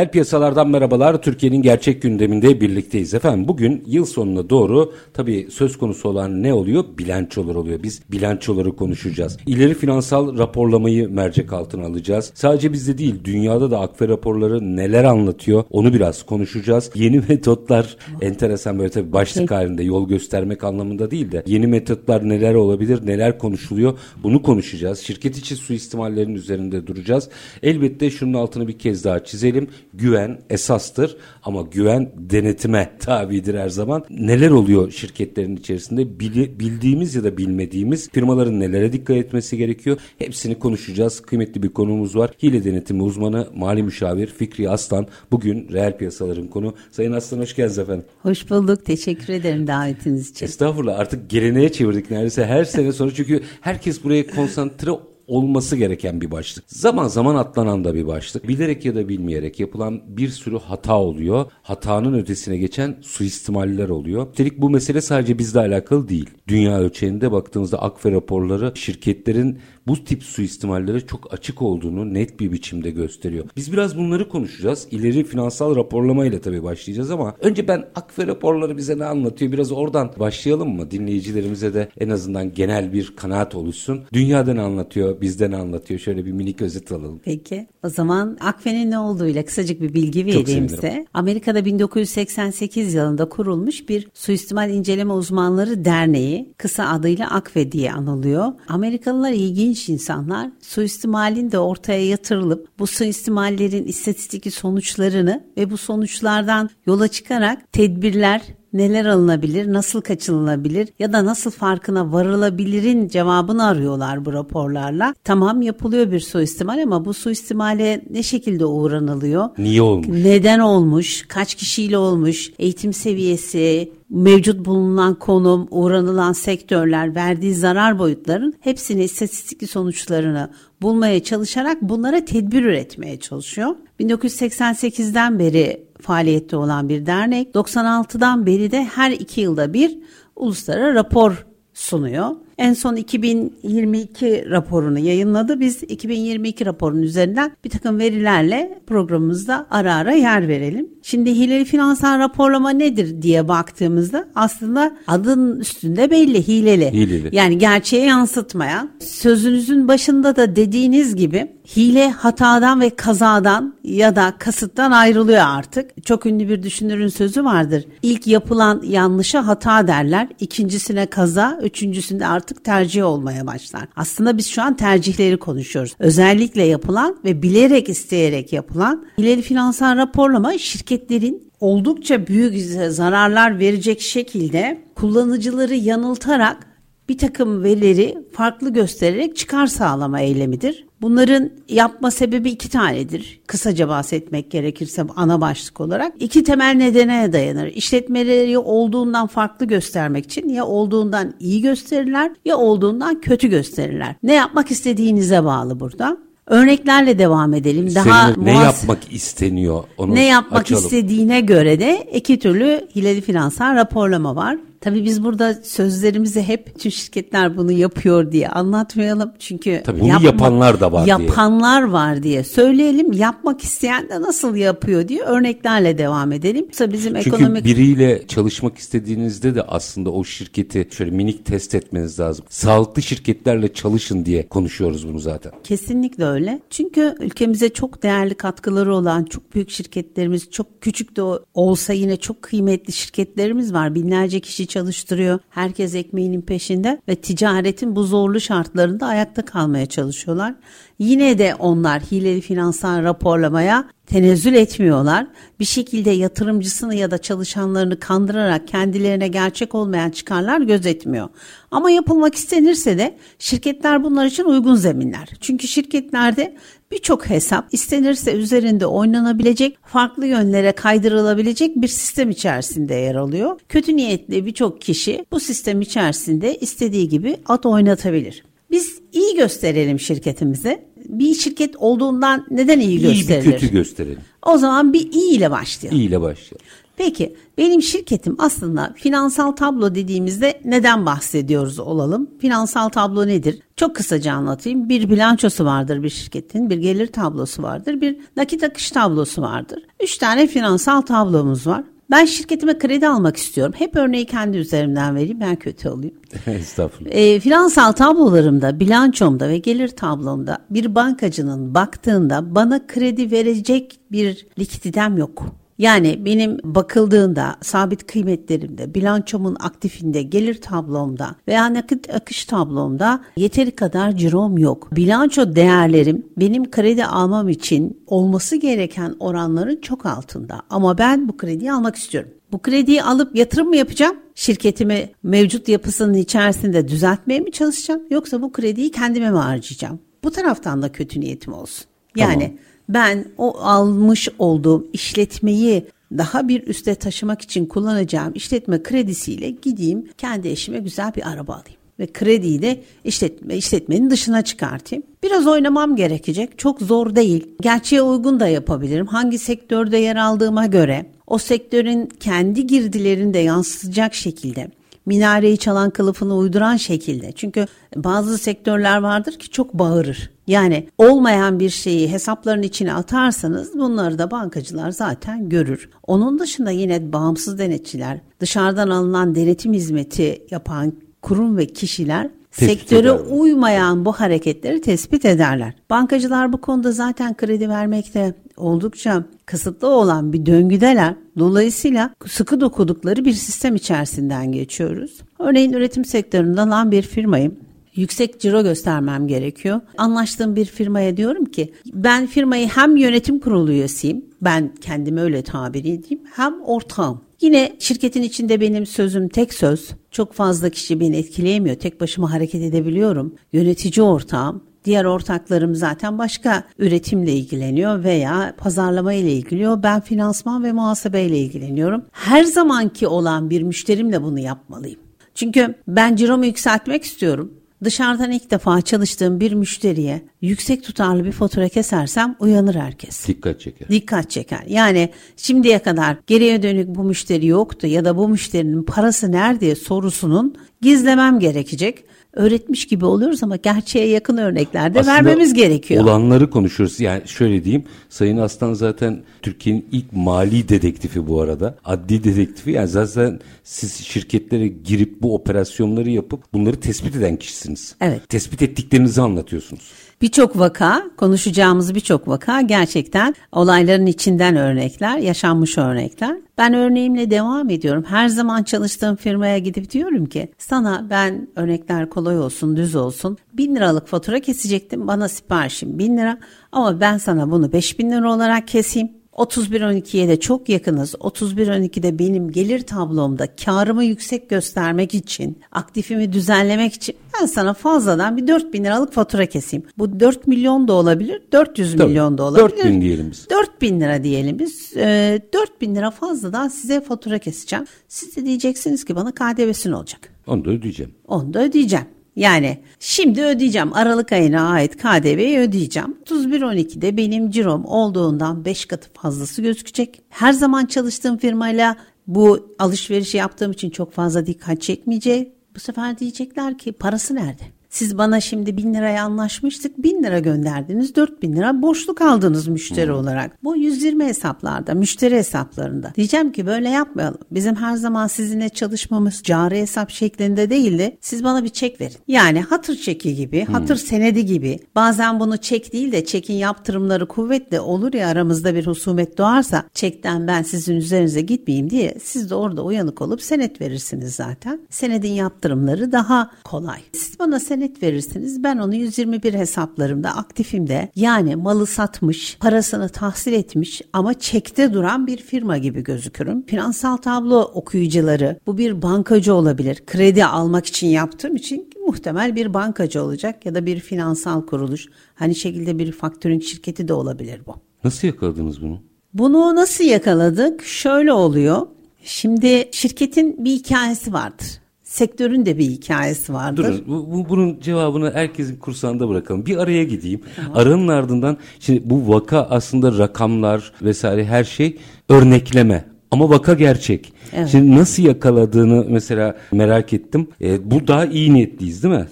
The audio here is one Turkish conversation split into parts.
Reel piyasalardan merhabalar. Türkiye'nin gerçek gündeminde birlikteyiz efendim. Bugün yıl sonuna doğru tabii söz konusu olan ne oluyor? Bilançolar oluyor. Biz bilançoları konuşacağız. İleri finansal raporlamayı mercek altına alacağız. Sadece bizde değil dünyada da akfe raporları neler anlatıyor onu biraz konuşacağız. Yeni metotlar enteresan böyle tabii başlık halinde yol göstermek anlamında değil de yeni metotlar neler olabilir neler konuşuluyor bunu konuşacağız. Şirket içi suistimallerin üzerinde duracağız. Elbette şunun altını bir kez daha çizelim güven esastır ama güven denetime tabidir her zaman. Neler oluyor şirketlerin içerisinde bildiğimiz ya da bilmediğimiz firmaların nelere dikkat etmesi gerekiyor hepsini konuşacağız. Kıymetli bir konuğumuz var. Hile denetimi uzmanı mali müşavir Fikri Aslan bugün reel piyasaların konu. Sayın Aslan hoş geldiniz efendim. Hoş bulduk. Teşekkür ederim davetiniz için. Estağfurullah artık geleneğe çevirdik neredeyse her sene sonra çünkü herkes buraya konsantre olması gereken bir başlık. Zaman zaman atlanan da bir başlık. Bilerek ya da bilmeyerek yapılan bir sürü hata oluyor. Hatanın ötesine geçen suistimaller oluyor. Üstelik bu mesele sadece bizle alakalı değil. Dünya ölçeğinde baktığımızda Akfe raporları şirketlerin bu tip suistimallere çok açık olduğunu net bir biçimde gösteriyor. Biz biraz bunları konuşacağız. İleri finansal raporlama ile tabii başlayacağız ama önce ben Akfe raporları bize ne anlatıyor biraz oradan başlayalım mı? Dinleyicilerimize de en azından genel bir kanaat oluşsun. Dünyada ne anlatıyor, bizde ne anlatıyor? Şöyle bir minik özet alalım. Peki. O zaman Akfe'nin ne olduğuyla kısacık bir bilgi vereyim size. Amerika'da 1988 yılında kurulmuş bir suistimal inceleme uzmanları derneği kısa adıyla Akfe diye anılıyor. Amerikalılar ilginç bilmiş insanlar suistimalin de ortaya yatırılıp bu suistimallerin istatistiki sonuçlarını ve bu sonuçlardan yola çıkarak tedbirler neler alınabilir, nasıl kaçınılabilir ya da nasıl farkına varılabilirin cevabını arıyorlar bu raporlarla. Tamam yapılıyor bir suistimal ama bu suistimale ne şekilde uğranılıyor? Niye olmuş? Neden olmuş? Kaç kişiyle olmuş? Eğitim seviyesi, mevcut bulunan konum, uğranılan sektörler, verdiği zarar boyutların hepsini istatistikli sonuçlarını bulmaya çalışarak bunlara tedbir üretmeye çalışıyor. 1988'den beri faaliyette olan bir dernek. 96'dan beri de her iki yılda bir uluslararası rapor sunuyor. En son 2022 raporunu yayınladı. Biz 2022 raporunun üzerinden bir takım verilerle programımızda ara ara yer verelim. Şimdi hileli finansal raporlama nedir diye baktığımızda aslında adın üstünde belli hileli. Hileli. Yani gerçeği yansıtmayan. Sözünüzün başında da dediğiniz gibi hile hatadan ve kazadan ya da kasıttan ayrılıyor artık. Çok ünlü bir düşünürün sözü vardır. İlk yapılan yanlışa hata derler. ikincisine kaza, üçüncüsünde artık tercih olmaya başlar. Aslında biz şu an tercihleri konuşuyoruz. Özellikle yapılan ve bilerek isteyerek yapılan hileli finansal raporlama şirketlerin oldukça büyük zararlar verecek şekilde kullanıcıları yanıltarak bir takım verileri farklı göstererek çıkar sağlama eylemidir. Bunların yapma sebebi iki tanedir. Kısaca bahsetmek gerekirse ana başlık olarak. iki temel nedene dayanır. İşletmeleri olduğundan farklı göstermek için ya olduğundan iyi gösterirler ya olduğundan kötü gösterirler. Ne yapmak istediğinize bağlı burada. Örneklerle devam edelim. Daha Senin ne yapmak isteniyor onu Ne yapmak açalım. istediğine göre de iki türlü hileli finansal raporlama var. Tabii biz burada sözlerimizi hep tüm şirketler bunu yapıyor diye anlatmayalım. Çünkü Tabii bunu yapma, yapanlar da var yapanlar diye. var diye söyleyelim. Yapmak isteyen de nasıl yapıyor diye örneklerle devam edelim. Yoksa bizim Çünkü ekonomik... biriyle çalışmak istediğinizde de aslında o şirketi şöyle minik test etmeniz lazım. Sağlıklı şirketlerle çalışın diye konuşuyoruz bunu zaten. Kesinlikle öyle. Çünkü ülkemize çok değerli katkıları olan çok büyük şirketlerimiz, çok küçük de olsa yine çok kıymetli şirketlerimiz var. Binlerce kişi çalıştırıyor. Herkes ekmeğinin peşinde ve ticaretin bu zorlu şartlarında ayakta kalmaya çalışıyorlar. Yine de onlar hileli finansal raporlamaya tenezzül etmiyorlar. Bir şekilde yatırımcısını ya da çalışanlarını kandırarak kendilerine gerçek olmayan çıkarlar gözetmiyor. Ama yapılmak istenirse de şirketler bunlar için uygun zeminler. Çünkü şirketlerde birçok hesap istenirse üzerinde oynanabilecek, farklı yönlere kaydırılabilecek bir sistem içerisinde yer alıyor. Kötü niyetli birçok kişi bu sistem içerisinde istediği gibi at oynatabilir. Biz iyi gösterelim şirketimize. Bir şirket olduğundan neden iyi, İyi gösterilir? bir kötü gösterelim. O zaman bir iyi ile başlayalım. İyi ile başlayalım. Peki benim şirketim aslında finansal tablo dediğimizde neden bahsediyoruz olalım? Finansal tablo nedir? Çok kısaca anlatayım. Bir bilançosu vardır bir şirketin, bir gelir tablosu vardır, bir nakit akış tablosu vardır. Üç tane finansal tablomuz var. Ben şirketime kredi almak istiyorum. Hep örneği kendi üzerimden vereyim. Ben kötü olayım. Estağfurullah. E, finansal tablolarımda, bilançomda ve gelir tablomda bir bankacının baktığında bana kredi verecek bir likididem yok. Yani benim bakıldığında sabit kıymetlerimde, bilançomun aktifinde, gelir tablomda veya nakit akış tablomda yeteri kadar cirom yok. Bilanço değerlerim benim kredi almam için olması gereken oranların çok altında. Ama ben bu krediyi almak istiyorum. Bu krediyi alıp yatırım mı yapacağım? Şirketimi mevcut yapısının içerisinde düzeltmeye mi çalışacağım? Yoksa bu krediyi kendime mi harcayacağım? Bu taraftan da kötü niyetim olsun. Yani Tamam. Ben o almış olduğum işletmeyi daha bir üste taşımak için kullanacağım işletme kredisiyle gideyim kendi eşime güzel bir araba alayım. Ve krediyi de işletme, işletmenin dışına çıkartayım. Biraz oynamam gerekecek. Çok zor değil. Gerçeğe uygun da yapabilirim. Hangi sektörde yer aldığıma göre o sektörün kendi girdilerini de yansıtacak şekilde minareyi çalan kılıfını uyduran şekilde. Çünkü bazı sektörler vardır ki çok bağırır. Yani olmayan bir şeyi hesapların içine atarsanız bunları da bankacılar zaten görür. Onun dışında yine bağımsız denetçiler, dışarıdan alınan denetim hizmeti yapan kurum ve kişiler Tespit sektöre eder. uymayan bu hareketleri tespit ederler. Bankacılar bu konuda zaten kredi vermekte oldukça kısıtlı olan bir döngüdeler. Dolayısıyla sıkı dokudukları bir sistem içerisinden geçiyoruz. Örneğin üretim sektöründe olan bir firmayım. Yüksek ciro göstermem gerekiyor. Anlaştığım bir firmaya diyorum ki ben firmayı hem yönetim kurulu üyesiyim. Ben kendimi öyle tabir edeyim. Hem ortağım. Yine şirketin içinde benim sözüm tek söz. Çok fazla kişi beni etkileyemiyor. Tek başıma hareket edebiliyorum. Yönetici ortağım. Diğer ortaklarım zaten başka üretimle ilgileniyor veya pazarlama ile ilgileniyor. Ben finansman ve muhasebe ile ilgileniyorum. Her zamanki olan bir müşterimle bunu yapmalıyım. Çünkü ben ciromu yükseltmek istiyorum. Dışarıdan ilk defa çalıştığım bir müşteriye yüksek tutarlı bir fatura kesersem uyanır herkes Dikkat çeker. dikkat çeker. Yani şimdiye kadar geriye dönük bu müşteri yoktu ya da bu müşterinin parası nerede sorusunun gizlemem gerekecek. Öğretmiş gibi oluyoruz ama gerçeğe yakın örneklerde Aslında vermemiz gerekiyor. Olanları konuşuyoruz. Yani şöyle diyeyim. Sayın Aslan zaten Türkiye'nin ilk mali dedektifi bu arada. Adli dedektifi. Yani zaten siz şirketlere girip bu operasyonları yapıp bunları tespit eden kişisiniz. Evet. Tespit ettiklerinizi anlatıyorsunuz. Birçok vaka, konuşacağımız birçok vaka gerçekten olayların içinden örnekler, yaşanmış örnekler. Ben örneğimle devam ediyorum. Her zaman çalıştığım firmaya gidip diyorum ki sana ben örnekler kolay olsun, düz olsun. Bin liralık fatura kesecektim. Bana siparişim bin lira ama ben sana bunu beş bin lira olarak keseyim. 31.12'ye de çok yakınız. 31.12'de benim gelir tablomda karımı yüksek göstermek için, aktifimi düzenlemek için ben sana fazladan bir 4 bin liralık fatura keseyim. Bu 4 milyon da olabilir, 400 Tabii, milyon da olabilir. 4 bin diyelim biz. 4 bin lira diyelim biz. E, 4 bin lira fazladan size fatura keseceğim. Siz de diyeceksiniz ki bana KDV'si ne olacak? Onu da ödeyeceğim. Onu da ödeyeceğim. Yani şimdi ödeyeceğim. Aralık ayına ait KDV'yi ödeyeceğim. 31.12'de benim cirom olduğundan 5 katı fazlası gözükecek. Her zaman çalıştığım firmayla bu alışverişi yaptığım için çok fazla dikkat çekmeyecek. Bu sefer diyecekler ki parası nerede? Siz bana şimdi bin liraya anlaşmıştık. Bin lira gönderdiniz. Dört bin lira borçlu kaldınız müşteri hmm. olarak. Bu 120 hesaplarda, müşteri hesaplarında. Diyeceğim ki böyle yapmayalım. Bizim her zaman sizinle çalışmamız cari hesap şeklinde değil de siz bana bir çek verin. Yani hatır çeki gibi, hmm. hatır senedi gibi. Bazen bunu çek değil de çekin yaptırımları kuvvetli olur ya aramızda bir husumet doğarsa çekten ben sizin üzerinize gitmeyeyim diye siz de orada uyanık olup senet verirsiniz zaten. Senedin yaptırımları daha kolay. Siz bana senet verirsiniz. Ben onu 121 hesaplarımda aktifimde yani malı satmış, parasını tahsil etmiş ama çekte duran bir firma gibi gözükürüm. Finansal tablo okuyucuları bu bir bankacı olabilir. Kredi almak için yaptığım için muhtemel bir bankacı olacak ya da bir finansal kuruluş. Hani şekilde bir faktörün şirketi de olabilir bu. Nasıl yakaladınız bunu? Bunu nasıl yakaladık? Şöyle oluyor. Şimdi şirketin bir hikayesi vardır. Sektörün de bir hikayesi vardır. Durun bu, bu, bunun cevabını herkesin kursağında bırakalım. Bir araya gideyim. Tamam. Aranın ardından şimdi bu vaka aslında rakamlar vesaire her şey örnekleme. Ama vaka gerçek. Evet. Şimdi nasıl yakaladığını mesela merak ettim. E, bu daha iyi niyetliyiz değil mi?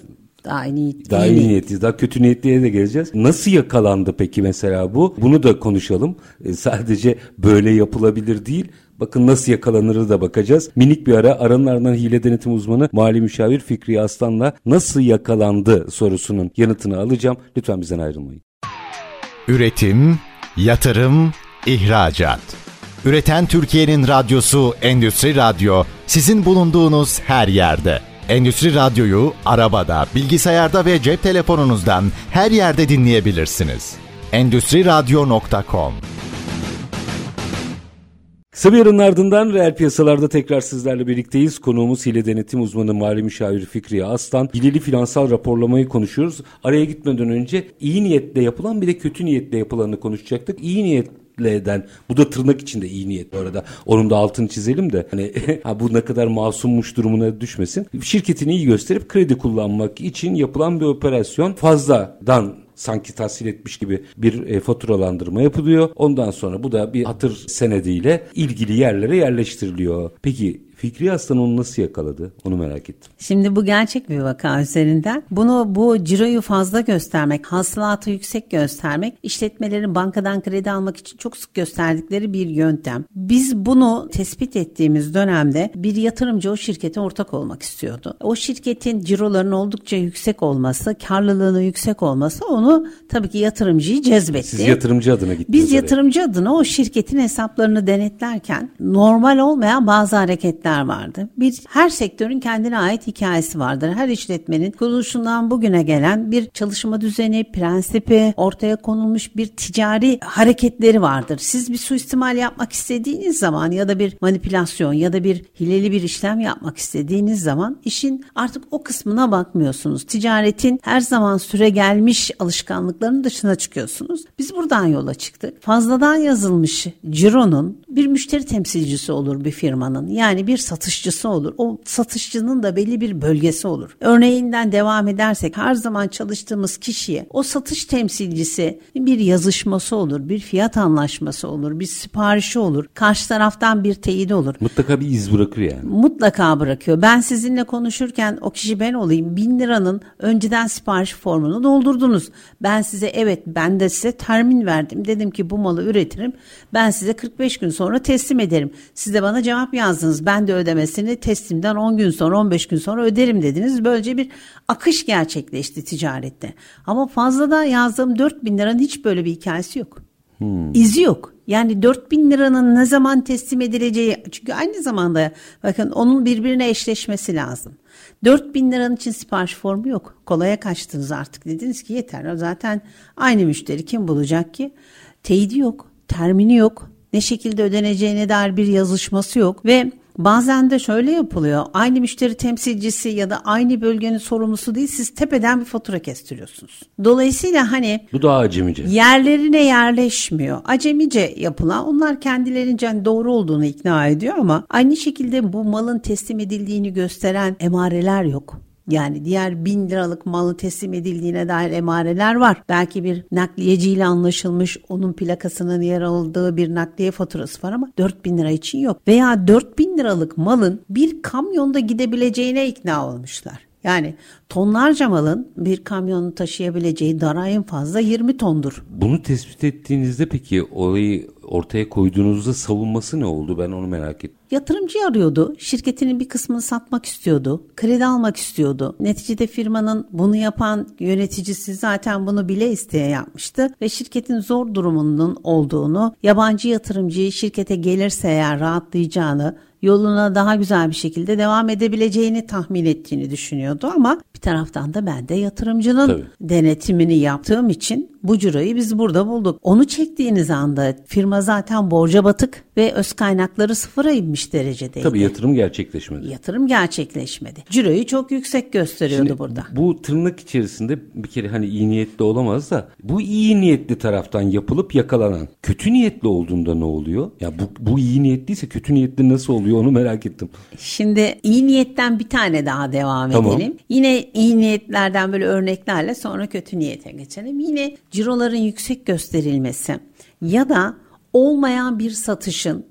Daha iyi, niyet, daha iyi niyetliyiz. Daha kötü niyetliye de geleceğiz. Nasıl yakalandı peki mesela bu? Bunu da konuşalım. E, sadece böyle yapılabilir değil. Bakın nasıl yakalanırı da bakacağız. Minik bir ara aranın ardından hile denetim uzmanı mali müşavir Fikri Aslan'la nasıl yakalandı sorusunun yanıtını alacağım. Lütfen bizden ayrılmayın. Üretim, yatırım, ihracat. Üreten Türkiye'nin radyosu Endüstri Radyo sizin bulunduğunuz her yerde. Endüstri Radyo'yu arabada, bilgisayarda ve cep telefonunuzdan her yerde dinleyebilirsiniz. Endüstri Radyo.com Kısa bir ardından reel piyasalarda tekrar sizlerle birlikteyiz. Konuğumuz hile denetim uzmanı mali müşavir Fikriye Aslan. Hileli finansal raporlamayı konuşuyoruz. Araya gitmeden önce iyi niyetle yapılan bir de kötü niyetle yapılanı konuşacaktık. İyi niyet eden bu da tırnak içinde iyi niyet bu arada. Onun da altını çizelim de hani ha bu ne kadar masummuş durumuna düşmesin. Şirketini iyi gösterip kredi kullanmak için yapılan bir operasyon fazladan sanki tahsil etmiş gibi bir e, faturalandırma yapılıyor. Ondan sonra bu da bir hatır senediyle ilgili yerlere yerleştiriliyor. Peki Fikri Aslan onu nasıl yakaladı? Onu merak ettim. Şimdi bu gerçek bir vaka üzerinden. Bunu bu ciroyu fazla göstermek, hasılatı yüksek göstermek, işletmelerin bankadan kredi almak için çok sık gösterdikleri bir yöntem. Biz bunu tespit ettiğimiz dönemde bir yatırımcı o şirkete ortak olmak istiyordu. O şirketin cirolarının oldukça yüksek olması, karlılığının yüksek olması onu tabii ki yatırımcıyı cezbetti. Siz yatırımcı adına gittiniz. Biz yatırımcı adına o şirketin hesaplarını denetlerken normal olmayan bazı hareketler şirketler vardı. Bir her sektörün kendine ait hikayesi vardır. Her işletmenin kuruluşundan bugüne gelen bir çalışma düzeni, prensibi, ortaya konulmuş bir ticari hareketleri vardır. Siz bir suistimal yapmak istediğiniz zaman ya da bir manipülasyon ya da bir hileli bir işlem yapmak istediğiniz zaman işin artık o kısmına bakmıyorsunuz. Ticaretin her zaman süre gelmiş alışkanlıklarının dışına çıkıyorsunuz. Biz buradan yola çıktık. Fazladan yazılmış cironun bir müşteri temsilcisi olur bir firmanın. Yani bir satışçısı olur. O satışçının da belli bir bölgesi olur. Örneğinden devam edersek her zaman çalıştığımız kişiye o satış temsilcisi bir yazışması olur, bir fiyat anlaşması olur, bir siparişi olur. Karşı taraftan bir teyidi olur. Mutlaka bir iz bırakır yani. Mutlaka bırakıyor. Ben sizinle konuşurken o kişi ben olayım. Bin liranın önceden sipariş formunu doldurdunuz. Ben size evet ben de size termin verdim. Dedim ki bu malı üretirim. Ben size 45 gün sonra teslim ederim. Siz de bana cevap yazdınız. Ben de ödemesini teslimden 10 gün sonra 15 gün sonra öderim dediniz. Böylece bir akış gerçekleşti ticarette. Ama fazladan yazdığım 4 bin liranın hiç böyle bir hikayesi yok. Hmm. İzi yok. Yani 4 bin liranın ne zaman teslim edileceği çünkü aynı zamanda bakın onun birbirine eşleşmesi lazım. 4 bin liranın için sipariş formu yok. Kolaya kaçtınız artık dediniz ki yeter zaten aynı müşteri kim bulacak ki? Teyidi yok, termini yok, ne şekilde ödeneceğine dair bir yazışması yok ve Bazen de şöyle yapılıyor. Aynı müşteri temsilcisi ya da aynı bölgenin sorumlusu değil siz tepeden bir fatura kestiriyorsunuz. Dolayısıyla hani bu da acemice. Yerlerine yerleşmiyor. Acemice yapılan onlar kendilerince doğru olduğunu ikna ediyor ama aynı şekilde bu malın teslim edildiğini gösteren emareler yok. Yani diğer bin liralık malı teslim edildiğine dair emareler var. Belki bir nakliyeciyle anlaşılmış onun plakasının yer aldığı bir nakliye faturası var ama 4 bin lira için yok. Veya 4 bin liralık malın bir kamyonda gidebileceğine ikna olmuşlar. Yani tonlarca malın bir kamyonun taşıyabileceği dara en fazla 20 tondur. Bunu tespit ettiğinizde peki olayı ortaya koyduğunuzda savunması ne oldu? Ben onu merak ettim. Yatırımcı arıyordu. Şirketinin bir kısmını satmak istiyordu. Kredi almak istiyordu. Neticede firmanın bunu yapan yöneticisi zaten bunu bile isteye yapmıştı ve şirketin zor durumunun olduğunu, yabancı yatırımcıyı şirkete gelirse eğer rahatlayacağını, yoluna daha güzel bir şekilde devam edebileceğini tahmin ettiğini düşünüyordu ama bir taraftan da ben de yatırımcının Tabii. denetimini yaptığım için bu ciroyu biz burada bulduk. Onu çektiğiniz anda firma zaten borca batık ve öz kaynakları sıfıra inmiş derecedeydi. Tabii yatırım gerçekleşmedi. Yatırım gerçekleşmedi. Ciroyu çok yüksek gösteriyordu Şimdi burada. Bu tırnak içerisinde bir kere hani iyi niyetli olamaz da bu iyi niyetli taraftan yapılıp yakalanan kötü niyetli olduğunda ne oluyor? Ya bu, bu iyi niyetliyse kötü niyetli nasıl oluyor onu merak ettim. Şimdi iyi niyetten bir tane daha devam Tamam. edelim. Yine iyi niyetlerden böyle örneklerle sonra kötü niyete geçelim. Yine ciroların yüksek gösterilmesi ya da olmayan bir satışın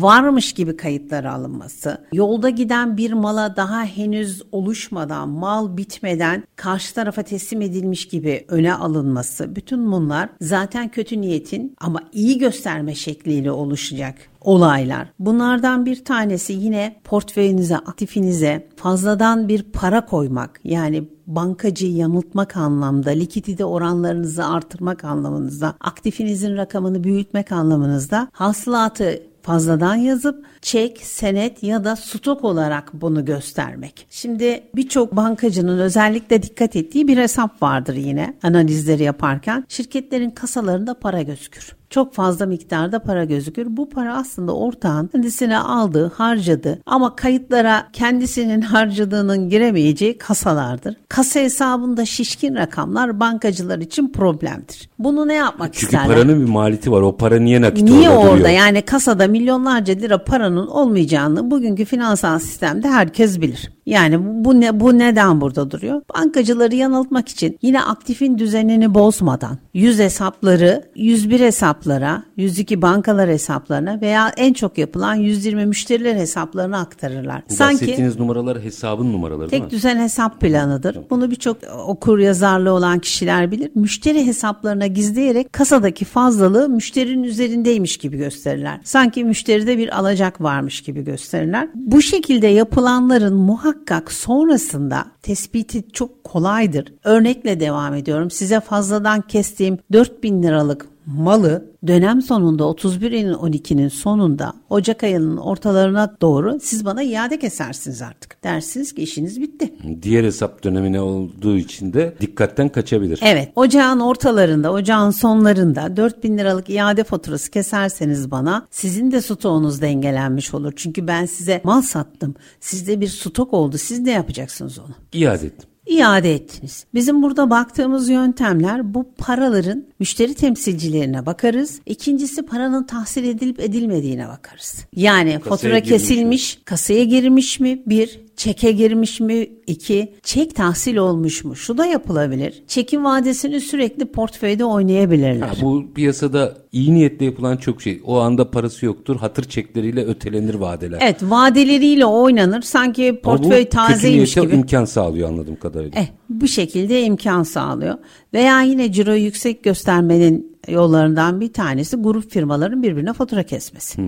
varmış gibi kayıtlara alınması, yolda giden bir mala daha henüz oluşmadan, mal bitmeden karşı tarafa teslim edilmiş gibi öne alınması, bütün bunlar zaten kötü niyetin ama iyi gösterme şekliyle oluşacak olaylar. Bunlardan bir tanesi yine portföyünüze, aktifinize fazladan bir para koymak. Yani bankacıyı yanıltmak anlamda, likidite oranlarınızı artırmak anlamınızda, aktifinizin rakamını büyütmek anlamınızda hasılatı fazladan yazıp çek, senet ya da stok olarak bunu göstermek. Şimdi birçok bankacının özellikle dikkat ettiği bir hesap vardır yine analizleri yaparken. Şirketlerin kasalarında para gözükür. Çok fazla miktarda para gözükür. Bu para aslında ortağın kendisine aldığı, harcadı ama kayıtlara kendisinin harcadığının giremeyeceği kasalardır. Kasa hesabında şişkin rakamlar bankacılar için problemdir. Bunu ne yapmak Çünkü isterler? paranın bir maliyeti var. O para niye nakit Niye orada orada duruyor? yani kasada milyonlarca lira paranın olmayacağını bugünkü finansal sistemde herkes bilir. Yani bu ne bu neden burada duruyor? Bankacıları yanıltmak için yine aktifin düzenini bozmadan 100 hesapları 101 hesaplara, 102 bankalar hesaplarına veya en çok yapılan 120 müşteriler hesaplarına aktarırlar. Sanki Bahsettiğiniz numaralar hesabın numaraları? Tek düzen hesap planıdır. Bunu birçok okur yazarlı olan kişiler bilir. Müşteri hesaplarına gizleyerek kasadaki fazlalığı müşterinin üzerindeymiş gibi gösterirler. Sanki müşteride bir alacak varmış gibi gösterirler. Bu şekilde yapılanların muhakkak sonrasında tespiti çok kolaydır. Örnekle devam ediyorum. Size fazladan kestiğim 4000 liralık malı dönem sonunda 31 ayın 12'nin sonunda Ocak ayının ortalarına doğru siz bana iade kesersiniz artık. Dersiniz ki işiniz bitti. Diğer hesap dönemine olduğu için de dikkatten kaçabilir. Evet ocağın ortalarında ocağın sonlarında 4000 liralık iade faturası keserseniz bana sizin de stoğunuz dengelenmiş olur. Çünkü ben size mal sattım. Sizde bir stok oldu. Siz ne yapacaksınız onu? İade ettim. İade ettiniz. Bizim burada baktığımız yöntemler bu paraların müşteri temsilcilerine bakarız. İkincisi paranın tahsil edilip edilmediğine bakarız. Yani fatura girmiş mi? kesilmiş, kasaya girmiş mi? Bir, çeke girmiş mi? İki, çek tahsil olmuş mu? Şu da yapılabilir. Çekin vadesini sürekli portföyde oynayabilirler. Ha, bu piyasada iyi niyetle yapılan çok şey. O anda parası yoktur. Hatır çekleriyle ötelenir vadeler. Evet vadeleriyle oynanır. Sanki portföy tazeymiş gibi. imkan sağlıyor anladığım kadarıyla. Eh, bu şekilde imkan sağlıyor. Veya yine ciro yüksek göstermenin yollarından bir tanesi grup firmaların birbirine fatura kesmesi.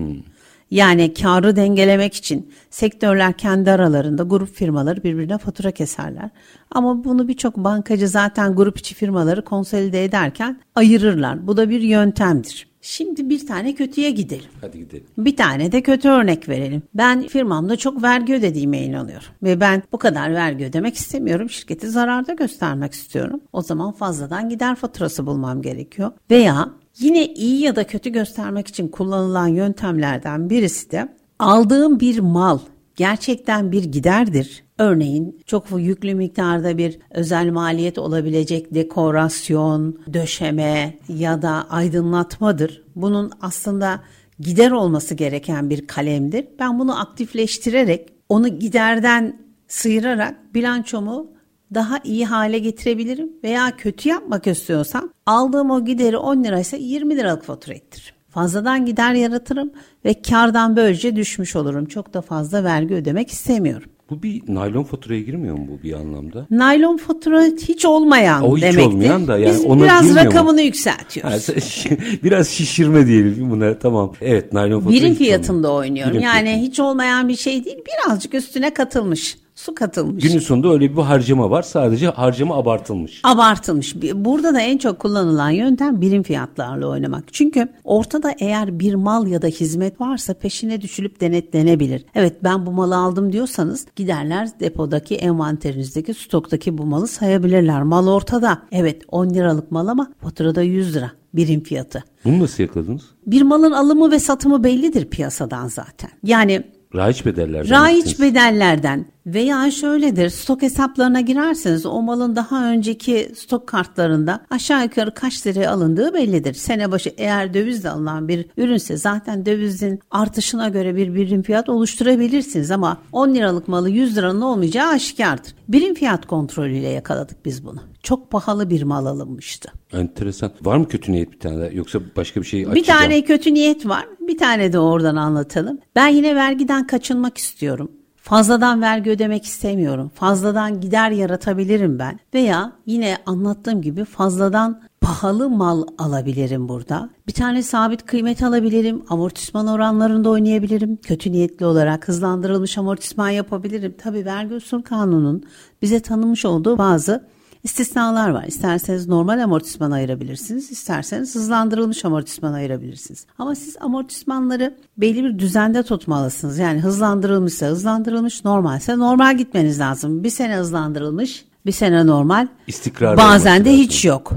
Yani karı dengelemek için sektörler kendi aralarında grup firmaları birbirine fatura keserler. Ama bunu birçok bankacı zaten grup içi firmaları konsolide ederken ayırırlar. Bu da bir yöntemdir. Şimdi bir tane kötüye gidelim. Hadi gidelim. Bir tane de kötü örnek verelim. Ben firmamda çok vergi ödediğime inanıyorum. Ve ben bu kadar vergi ödemek istemiyorum. Şirketi zararda göstermek istiyorum. O zaman fazladan gider faturası bulmam gerekiyor. Veya yine iyi ya da kötü göstermek için kullanılan yöntemlerden birisi de aldığım bir mal gerçekten bir giderdir. Örneğin çok yüklü miktarda bir özel maliyet olabilecek dekorasyon, döşeme ya da aydınlatmadır. Bunun aslında gider olması gereken bir kalemdir. Ben bunu aktifleştirerek onu giderden sıyırarak bilançomu daha iyi hale getirebilirim veya kötü yapmak istiyorsam aldığım o gideri 10 liraysa 20 liralık fatura ettiririm. Fazladan gider yaratırım ve kardan böylece düşmüş olurum. Çok da fazla vergi ödemek istemiyorum. Bu bir naylon faturaya girmiyor mu bu bir anlamda? Naylon fatura hiç olmayan O hiç demektir. olmayan da yani Biz ona biraz mu? rakamını Ha, yükseltiyoruz. biraz şişirme diyelim buna tamam. Evet naylon fatura Birim fiyatında olmuyor. oynuyorum. Birim yani fiyatında. hiç olmayan bir şey değil. Birazcık üstüne katılmış. Su katılmış. Günün sonunda öyle bir harcama var. Sadece harcama abartılmış. abartılmış. Burada da en çok kullanılan yöntem birim fiyatlarla oynamak. Çünkü ortada eğer bir mal ya da hizmet varsa peşine düşülüp denetlenebilir. Evet ben bu malı aldım diyorsanız giderler depodaki envanterinizdeki stoktaki bu malı sayabilirler. Mal ortada. Evet 10 liralık mal ama faturada 100 lira birim fiyatı. Bunu nasıl yakaladınız? Bir malın alımı ve satımı bellidir piyasadan zaten. Yani Raiç bedeller. Raiç bedellerden veya şöyledir stok hesaplarına girerseniz o malın daha önceki stok kartlarında aşağı yukarı kaç liraya alındığı bellidir. Sene başı eğer dövizle alınan bir ürünse zaten dövizin artışına göre bir birim fiyat oluşturabilirsiniz ama 10 liralık malı 100 liranın olmayacağı aşikardır. Birim fiyat kontrolüyle yakaladık biz bunu. Çok pahalı bir mal alınmıştı. Enteresan. Var mı kötü niyet bir tane daha? Yoksa başka bir şey Bir açacağım. tane kötü niyet var. Bir tane de oradan anlatalım. Ben yine vergiden kaçınmak istiyorum. Fazladan vergi ödemek istemiyorum. Fazladan gider yaratabilirim ben. Veya yine anlattığım gibi fazladan pahalı mal alabilirim burada. Bir tane sabit kıymet alabilirim. Amortisman oranlarında oynayabilirim. Kötü niyetli olarak hızlandırılmış amortisman yapabilirim. Tabii vergi usul kanunun bize tanımış olduğu bazı İstisnalar var. İsterseniz normal amortisman ayırabilirsiniz, isterseniz hızlandırılmış amortisman ayırabilirsiniz. Ama siz amortismanları belli bir düzende tutmalısınız. Yani hızlandırılmışsa hızlandırılmış, normalse normal gitmeniz lazım. Bir sene hızlandırılmış, bir sene normal. İstikrar Bazen de lazım. hiç yok.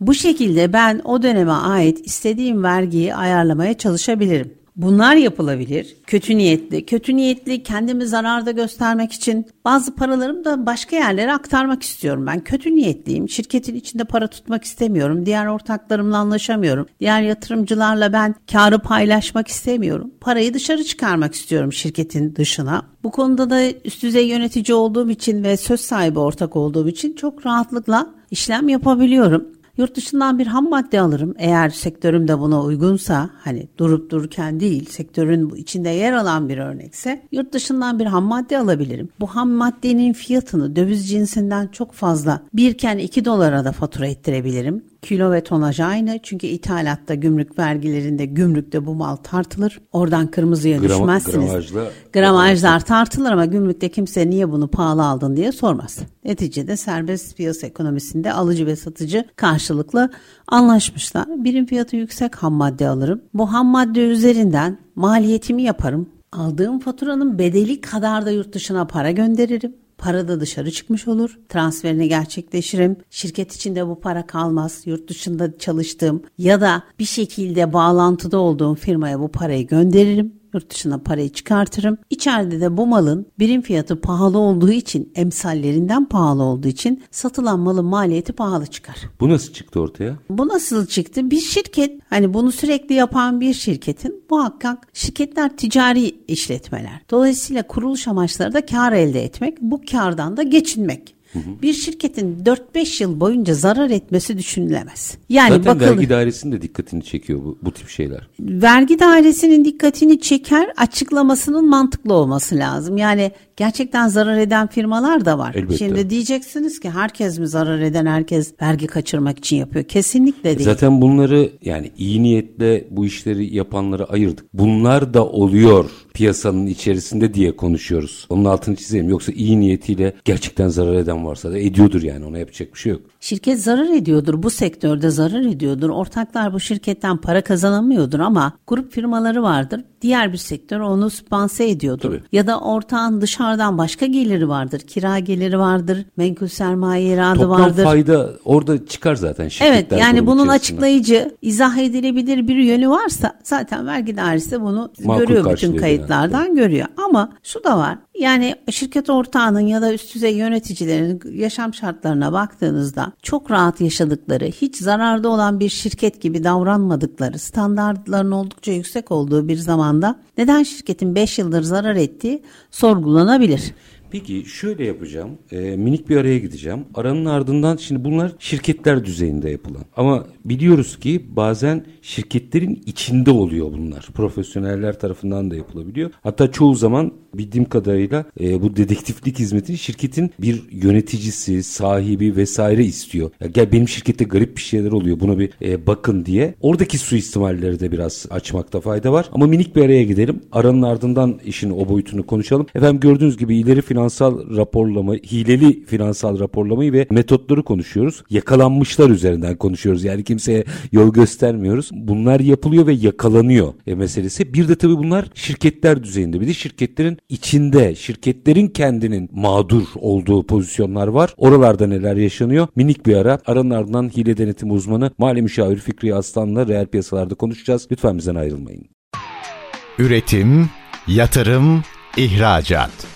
Bu şekilde ben o döneme ait istediğim vergiyi ayarlamaya çalışabilirim. Bunlar yapılabilir. Kötü niyetli. Kötü niyetli kendimi zararda göstermek için bazı paralarımı da başka yerlere aktarmak istiyorum. Ben kötü niyetliyim. Şirketin içinde para tutmak istemiyorum. Diğer ortaklarımla anlaşamıyorum. Diğer yatırımcılarla ben karı paylaşmak istemiyorum. Parayı dışarı çıkarmak istiyorum şirketin dışına. Bu konuda da üst düzey yönetici olduğum için ve söz sahibi ortak olduğum için çok rahatlıkla işlem yapabiliyorum. Yurt dışından bir ham madde alırım. Eğer sektörüm de buna uygunsa hani durup dururken değil sektörün içinde yer alan bir örnekse yurt dışından bir ham madde alabilirim. Bu ham maddenin fiyatını döviz cinsinden çok fazla birken 2 dolara da fatura ettirebilirim. Kilo ve tonaj aynı çünkü ithalatta gümrük vergilerinde gümrükte bu mal tartılır. Oradan kırmızıya Gram- düşmezsiniz. gramajla- Gramajlar tartılır ama gümrükte kimse niye bunu pahalı aldın diye sormaz. Neticede serbest piyasa ekonomisinde alıcı ve satıcı karşılıklı anlaşmışlar. Birim fiyatı yüksek ham madde alırım. Bu ham madde üzerinden maliyetimi yaparım. Aldığım faturanın bedeli kadar da yurt dışına para gönderirim. Para da dışarı çıkmış olur. Transferini gerçekleşirim. Şirket içinde bu para kalmaz. Yurt dışında çalıştığım ya da bir şekilde bağlantıda olduğum firmaya bu parayı gönderirim. Yurt dışına parayı çıkartırım. İçeride de bu malın birim fiyatı pahalı olduğu için, emsallerinden pahalı olduğu için satılan malın maliyeti pahalı çıkar. Bu nasıl çıktı ortaya? Bu nasıl çıktı? Bir şirket hani bunu sürekli yapan bir şirketin muhakkak şirketler ticari işletmeler. Dolayısıyla kuruluş amaçları da kar elde etmek, bu kardan da geçinmek. Bir şirketin 4-5 yıl boyunca zarar etmesi düşünülemez. Yani Zaten bakılır- vergi dairesinin de dikkatini çekiyor bu, bu tip şeyler. vergi dairesinin dikkatini çeker açıklamasının mantıklı olması lazım. Yani gerçekten zarar eden firmalar da var. Elbette. Şimdi diyeceksiniz ki herkes mi zarar eden herkes vergi kaçırmak için yapıyor. Kesinlikle değil. Zaten bunları yani iyi niyetle bu işleri yapanları ayırdık. Bunlar da oluyor piyasanın içerisinde diye konuşuyoruz. Onun altını çizelim. Yoksa iyi niyetiyle gerçekten zarar eden varsa da ediyordur yani ona yapacak bir şey yok. Şirket zarar ediyordur, bu sektörde zarar ediyordur. Ortaklar bu şirketten para kazanamıyordur ama grup firmaları vardır. Diğer bir sektör onu spanse ediyordur. Tabii. Ya da ortağın dışarıdan başka geliri vardır. Kira geliri vardır, menkul sermaye iradı Toplam vardır. fayda orada çıkar zaten şirketler Evet yani bunun içerisinde. açıklayıcı, izah edilebilir bir yönü varsa zaten vergi dairesi bunu Makul görüyor bütün kayıtlardan görüyor. Ama şu da var yani şirket ortağının ya da üst düzey yöneticilerin yaşam şartlarına baktığınızda çok rahat yaşadıkları, hiç zararda olan bir şirket gibi davranmadıkları, standartların oldukça yüksek olduğu bir zamanda neden şirketin 5 yıldır zarar ettiği sorgulanabilir. Peki şöyle yapacağım. E, minik bir araya gideceğim. Aranın ardından şimdi bunlar şirketler düzeyinde yapılan. Ama biliyoruz ki bazen şirketlerin içinde oluyor bunlar. Profesyoneller tarafından da yapılabiliyor. Hatta çoğu zaman bildiğim kadarıyla e, bu dedektiflik hizmetini şirketin bir yöneticisi, sahibi vesaire istiyor. Ya gel benim şirkette garip bir şeyler oluyor. Buna bir e, bakın diye. Oradaki suistimalleri de biraz açmakta fayda var. Ama minik bir araya gidelim. Aranın ardından işin o boyutunu konuşalım. Efendim gördüğünüz gibi ileri finansal raporlama, hileli finansal raporlamayı ve metotları konuşuyoruz. Yakalanmışlar üzerinden konuşuyoruz. Yani kimseye yol göstermiyoruz. Bunlar yapılıyor ve yakalanıyor e, meselesi. Bir de tabii bunlar şirketler düzeyinde. Bir de şirketlerin içinde, şirketlerin kendinin mağdur olduğu pozisyonlar var. Oralarda neler yaşanıyor? Minik bir ara. Aranın ardından hile denetim uzmanı mali müşavir Fikri Aslan'la reel piyasalarda konuşacağız. Lütfen bizden ayrılmayın. Üretim, yatırım, ihracat.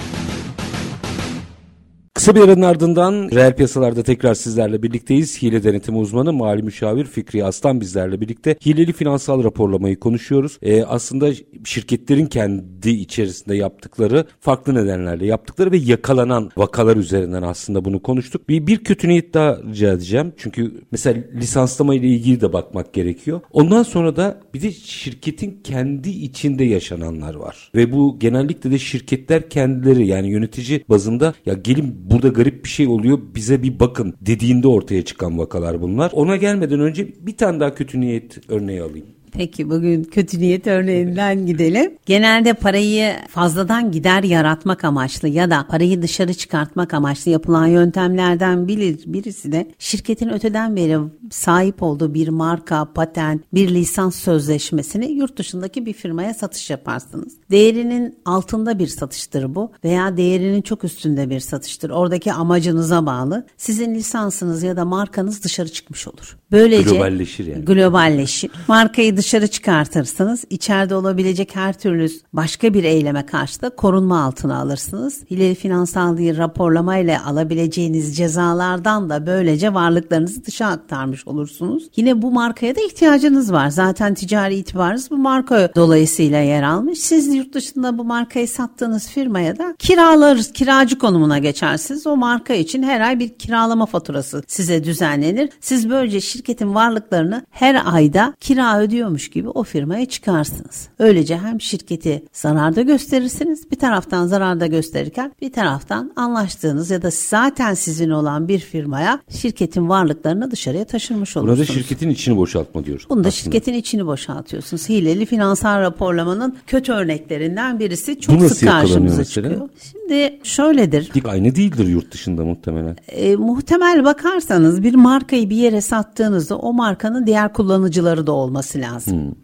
Kısa bir aranın ardından reel piyasalarda tekrar sizlerle birlikteyiz. Hile denetimi uzmanı mali müşavir Fikri Aslan bizlerle birlikte hileli finansal raporlamayı konuşuyoruz. Ee, aslında şirketlerin kendi içerisinde yaptıkları farklı nedenlerle yaptıkları ve yakalanan vakalar üzerinden aslında bunu konuştuk. Bir, bir kötü niyet daha rica edeceğim. Çünkü mesela lisanslama ile ilgili de bakmak gerekiyor. Ondan sonra da bir de şirketin kendi içinde yaşananlar var. Ve bu genellikle de şirketler kendileri yani yönetici bazında ya gelin burada garip bir şey oluyor bize bir bakın dediğinde ortaya çıkan vakalar bunlar. Ona gelmeden önce bir tane daha kötü niyet örneği alayım. Peki bugün kötü niyet örneğinden gidelim. Genelde parayı fazladan gider yaratmak amaçlı ya da parayı dışarı çıkartmak amaçlı yapılan yöntemlerden biri, birisi de şirketin öteden beri sahip olduğu bir marka, patent, bir lisans sözleşmesini yurt dışındaki bir firmaya satış yaparsınız. Değerinin altında bir satıştır bu veya değerinin çok üstünde bir satıştır. Oradaki amacınıza bağlı. Sizin lisansınız ya da markanız dışarı çıkmış olur. Böylece globalleşir yani. Globalleşir. Markayı dışarı çıkartırsınız. İçeride olabilecek her türlü başka bir eyleme karşı da korunma altına alırsınız. Hileli finansal bir raporlama ile alabileceğiniz cezalardan da böylece varlıklarınızı dışa aktarmış olursunuz. Yine bu markaya da ihtiyacınız var. Zaten ticari itibarınız bu marka dolayısıyla yer almış. Siz yurt dışında bu markayı sattığınız firmaya da kiralarız, kiracı konumuna geçersiniz. O marka için her ay bir kiralama faturası size düzenlenir. Siz böylece şirketin varlıklarını her ayda kira ödüyormuş gibi o firmaya çıkarsınız. Öylece hem şirketi zararda gösterirsiniz bir taraftan zararda gösterirken bir taraftan anlaştığınız ya da zaten sizin olan bir firmaya şirketin varlıklarını dışarıya taşırmış olursunuz. Burada şirketin içini boşaltma diyoruz. Bunda aslında. şirketin içini boşaltıyorsunuz. Hileli finansal raporlamanın kötü örneklerinden birisi çok Bu sık karşımıza mesela? çıkıyor. Şimdi şöyledir. Dik aynı değildir yurt dışında muhtemelen. E, muhtemel bakarsanız bir markayı bir yere sattığınızda o markanın diğer kullanıcıları da olması lazım.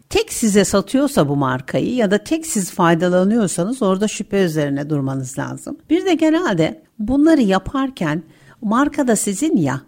Tek size satıyorsa bu markayı ya da tek siz faydalanıyorsanız orada şüphe üzerine durmanız lazım. Bir de genelde bunları yaparken marka da sizin ya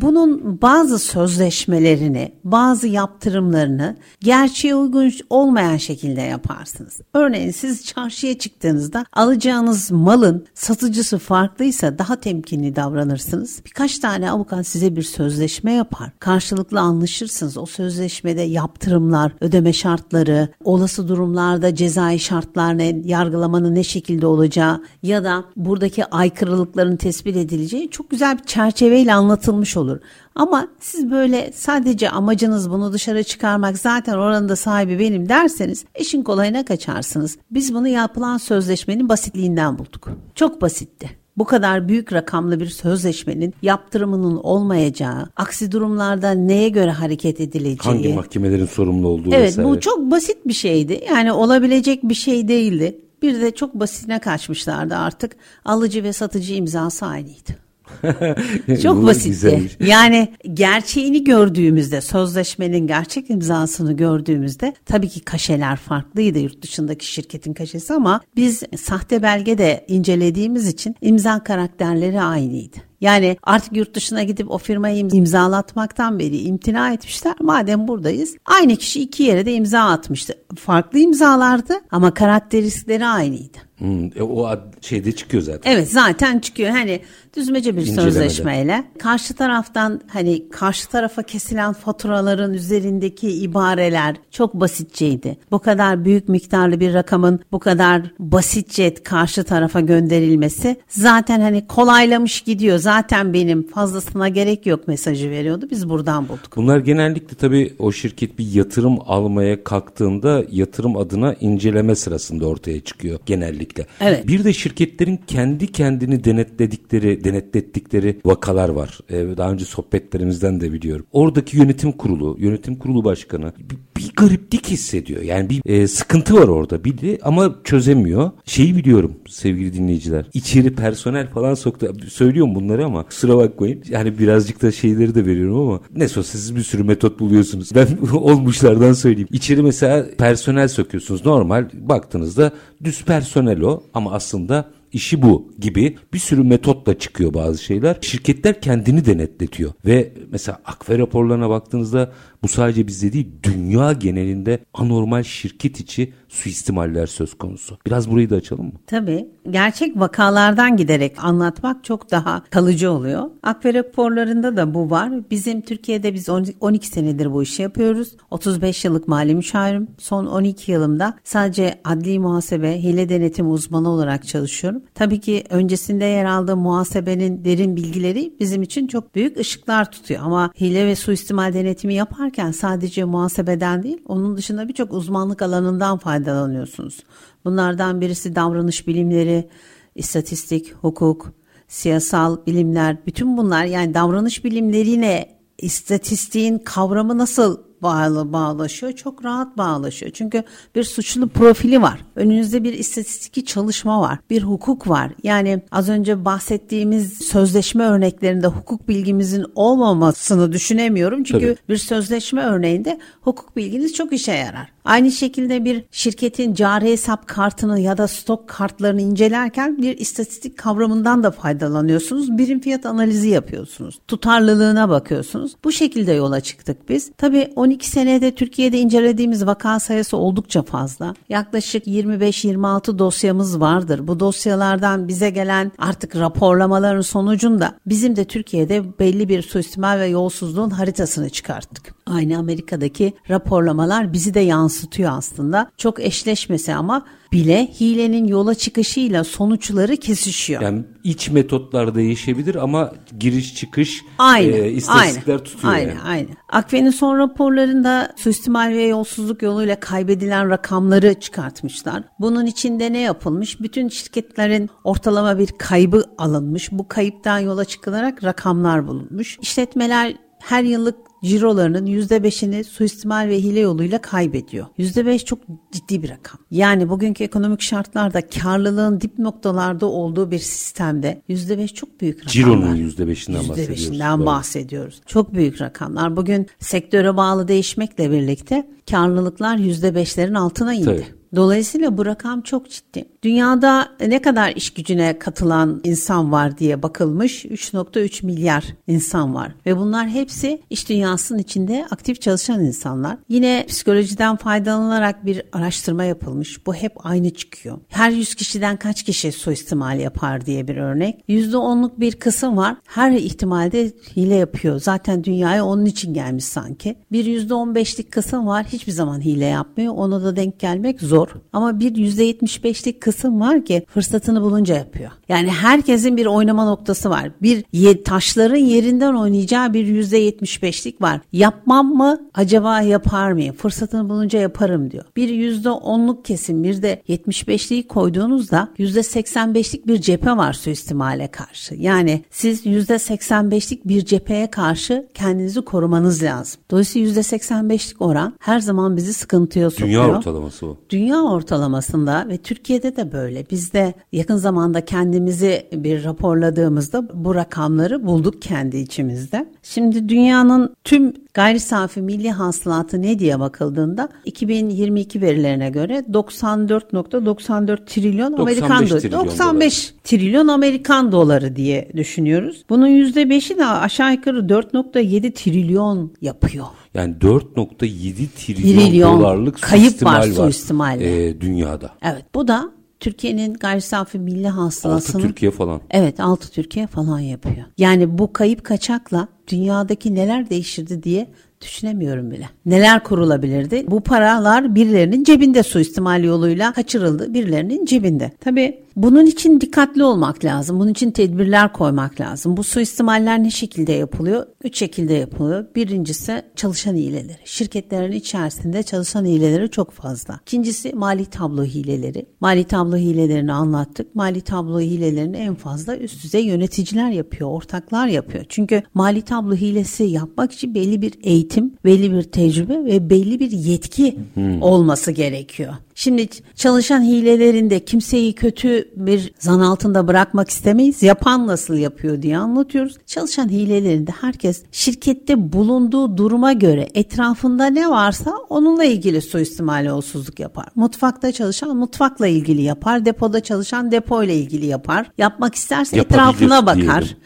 bunun bazı sözleşmelerini, bazı yaptırımlarını gerçeğe uygun olmayan şekilde yaparsınız. Örneğin siz çarşıya çıktığınızda alacağınız malın satıcısı farklıysa daha temkinli davranırsınız. Birkaç tane avukat size bir sözleşme yapar. Karşılıklı anlaşırsınız. O sözleşmede yaptırımlar, ödeme şartları, olası durumlarda cezai şartlar ne, yargılamanın ne şekilde olacağı ya da buradaki aykırılıkların tespit edileceği çok güzel bir çerçeveyle anlatılmış olur. Ama siz böyle sadece amacınız bunu dışarı çıkarmak zaten oranın da sahibi benim derseniz işin kolayına kaçarsınız. Biz bunu yapılan sözleşmenin basitliğinden bulduk. Çok basitti. Bu kadar büyük rakamlı bir sözleşmenin yaptırımının olmayacağı, aksi durumlarda neye göre hareket edileceği. Hangi mahkemelerin sorumlu olduğu Evet vesaire. bu çok basit bir şeydi. Yani olabilecek bir şey değildi. Bir de çok basitine kaçmışlardı artık. Alıcı ve satıcı imzası aynıydı. Çok basitti. Yani gerçeğini gördüğümüzde, sözleşmenin gerçek imzasını gördüğümüzde tabii ki kaşeler farklıydı yurt dışındaki şirketin kaşesi ama biz sahte belge de incelediğimiz için imza karakterleri aynıydı. Yani artık yurt dışına gidip o firmayı im- imzalatmaktan beri imtina etmişler. Madem buradayız aynı kişi iki yere de imza atmıştı. Farklı imzalardı ama karakteristikleri aynıydı. Hmm, e, o ad, şeyde çıkıyor zaten. Evet zaten çıkıyor. Hani düzmece bir İncelemede. sözleşmeyle karşı taraftan hani karşı tarafa kesilen faturaların üzerindeki ibareler çok basitçeydi. Bu kadar büyük miktarlı bir rakamın bu kadar basitçe karşı tarafa gönderilmesi zaten hani kolaylamış gidiyor. Zaten benim fazlasına gerek yok mesajı veriyordu. Biz buradan bulduk. Bunlar genellikle tabii o şirket bir yatırım almaya kalktığında yatırım adına inceleme sırasında ortaya çıkıyor genellikle. Evet. Bir de şirketlerin kendi kendini denetledikleri, denetlettikleri vakalar var. Ee, daha önce sohbetlerimizden de biliyorum. Oradaki yönetim kurulu, yönetim kurulu başkanı bir, gariplik hissediyor. Yani bir e, sıkıntı var orada bir ama çözemiyor. Şeyi biliyorum sevgili dinleyiciler. İçeri personel falan soktu. Söylüyorum bunları ama kusura bakmayın. Yani birazcık da şeyleri de veriyorum ama ne olsa siz bir sürü metot buluyorsunuz. Ben olmuşlardan söyleyeyim. İçeri mesela personel sokuyorsunuz. Normal baktığınızda düz personel o ama aslında işi bu gibi bir sürü metotla çıkıyor bazı şeyler. Şirketler kendini denetletiyor ve mesela akve raporlarına baktığınızda bu sadece bizde değil dünya genelinde anormal şirket içi suistimaller söz konusu. Biraz burayı da açalım mı? Tabii. Gerçek vakalardan giderek anlatmak çok daha kalıcı oluyor. Akve raporlarında da bu var. Bizim Türkiye'de biz 12 senedir bu işi yapıyoruz. 35 yıllık mali müşavirim. Son 12 yılımda sadece adli muhasebe, hile denetim uzmanı olarak çalışıyorum. Tabii ki öncesinde yer aldığım muhasebenin derin bilgileri bizim için çok büyük ışıklar tutuyor. Ama hile ve suistimal denetimi yaparken sadece muhasebeden değil, onun dışında birçok uzmanlık alanından faydalanıyorsunuz. Bunlardan birisi davranış bilimleri, istatistik, hukuk, siyasal bilimler, bütün bunlar yani davranış bilimlerine istatistiğin kavramı nasıl bağlı bağlaşıyor. Çok rahat bağlaşıyor. Çünkü bir suçlu profili var. Önünüzde bir istatistiki çalışma var. Bir hukuk var. Yani az önce bahsettiğimiz sözleşme örneklerinde hukuk bilgimizin olmamasını düşünemiyorum. Çünkü Tabii. bir sözleşme örneğinde hukuk bilginiz çok işe yarar. Aynı şekilde bir şirketin cari hesap kartını ya da stok kartlarını incelerken bir istatistik kavramından da faydalanıyorsunuz. Birim fiyat analizi yapıyorsunuz. Tutarlılığına bakıyorsunuz. Bu şekilde yola çıktık biz. Tabii 12 senede Türkiye'de incelediğimiz vaka sayısı oldukça fazla. Yaklaşık 25-26 dosyamız vardır. Bu dosyalardan bize gelen artık raporlamaların sonucunda bizim de Türkiye'de belli bir suistimal ve yolsuzluğun haritasını çıkarttık. Aynı Amerika'daki raporlamalar bizi de yansıtıyor aslında. Çok eşleşmesi ama bile hilenin yola çıkışıyla sonuçları kesişiyor. Yani iç metotlar değişebilir ama giriş çıkış Aynı. e, istatistikler aynı, tutuyor aynı, yani. Aynı. Akve'nin son raporlarında suistimal ve yolsuzluk yoluyla kaybedilen rakamları çıkartmışlar. Bunun içinde ne yapılmış? Bütün şirketlerin ortalama bir kaybı alınmış. Bu kayıptan yola çıkılarak rakamlar bulunmuş. İşletmeler her yıllık cirolarının %5'ini suistimal ve hile yoluyla kaybediyor. %5 çok ciddi bir rakam. Yani bugünkü ekonomik şartlarda karlılığın dip noktalarda olduğu bir sistemde %5 çok büyük rakamlar. Ciro'nun %5'inden bahsediyoruz. %5'inden Doğru. bahsediyoruz. Çok büyük rakamlar. Bugün sektöre bağlı değişmekle birlikte karlılıklar %5'lerin altına indi. Tabii. Dolayısıyla bu rakam çok ciddi. Dünyada ne kadar iş gücüne katılan insan var diye bakılmış 3.3 milyar insan var ve bunlar hepsi iş dünyasının içinde aktif çalışan insanlar. Yine psikolojiden faydalanarak bir araştırma yapılmış. Bu hep aynı çıkıyor. Her 100 kişiden kaç kişi suistimal yapar diye bir örnek. %10'luk bir kısım var. Her ihtimalde hile yapıyor. Zaten dünyaya onun için gelmiş sanki. Bir %15'lik kısım var. Hiçbir zaman hile yapmıyor. Ona da denk gelmek zor. Ama bir %75'lik kısım var ki fırsatını bulunca yapıyor. Yani herkesin bir oynama noktası var. Bir ye- taşların yerinden oynayacağı bir %75'lik var. Yapmam mı? Acaba yapar mıyım? Fırsatını bulunca yaparım diyor. Bir %10'luk kesim bir de 75'liği koyduğunuzda %85'lik bir cephe var suistimale karşı. Yani siz %85'lik bir cepheye karşı kendinizi korumanız lazım. Dolayısıyla %85'lik oran her zaman bizi sıkıntıya sokuyor. Dünya ortalaması o. Dünya ortalamasında ve Türkiye'de de böyle. Biz de yakın zamanda kendimizi bir raporladığımızda bu rakamları bulduk kendi içimizde. Şimdi dünyanın tüm gayri safi milli hasılatı ne diye bakıldığında 2022 verilerine göre 94.94 trilyon 95 Amerikan doları. trilyon 95 trilyon Amerikan doları diye düşünüyoruz. Bunun %5'i de aşağı yukarı 4.7 trilyon yapıyor. Yani 4.7 trilyon, Trilyon dolarlık kayıp suistimal var var suistimalle. e, dünyada. Evet bu da Türkiye'nin gayri safi milli hasılasının... Altı Türkiye falan. Evet altı Türkiye falan yapıyor. Yani bu kayıp kaçakla dünyadaki neler değişirdi diye düşünemiyorum bile. Neler kurulabilirdi? Bu paralar birilerinin cebinde suistimal yoluyla kaçırıldı. Birilerinin cebinde. Tabii bunun için dikkatli olmak lazım. Bunun için tedbirler koymak lazım. Bu suistimaller ne şekilde yapılıyor? Üç şekilde yapılıyor. Birincisi çalışan hileleri. Şirketlerin içerisinde çalışan hileleri çok fazla. İkincisi mali tablo hileleri. Mali tablo hilelerini anlattık. Mali tablo hilelerini en fazla üst düzey yöneticiler yapıyor, ortaklar yapıyor. Çünkü mali tablo hilesi yapmak için belli bir eğitim, belli bir tecrübe ve belli bir yetki hmm. olması gerekiyor. Şimdi çalışan hilelerinde kimseyi kötü bir zan altında bırakmak istemeyiz. Yapan nasıl yapıyor diye anlatıyoruz. Çalışan hilelerinde herkes şirkette bulunduğu duruma göre etrafında ne varsa onunla ilgili suistimal yolsuzluk yapar. Mutfakta çalışan mutfakla ilgili yapar. Depoda çalışan depoyla ilgili yapar. Yapmak isterse etrafına bakar.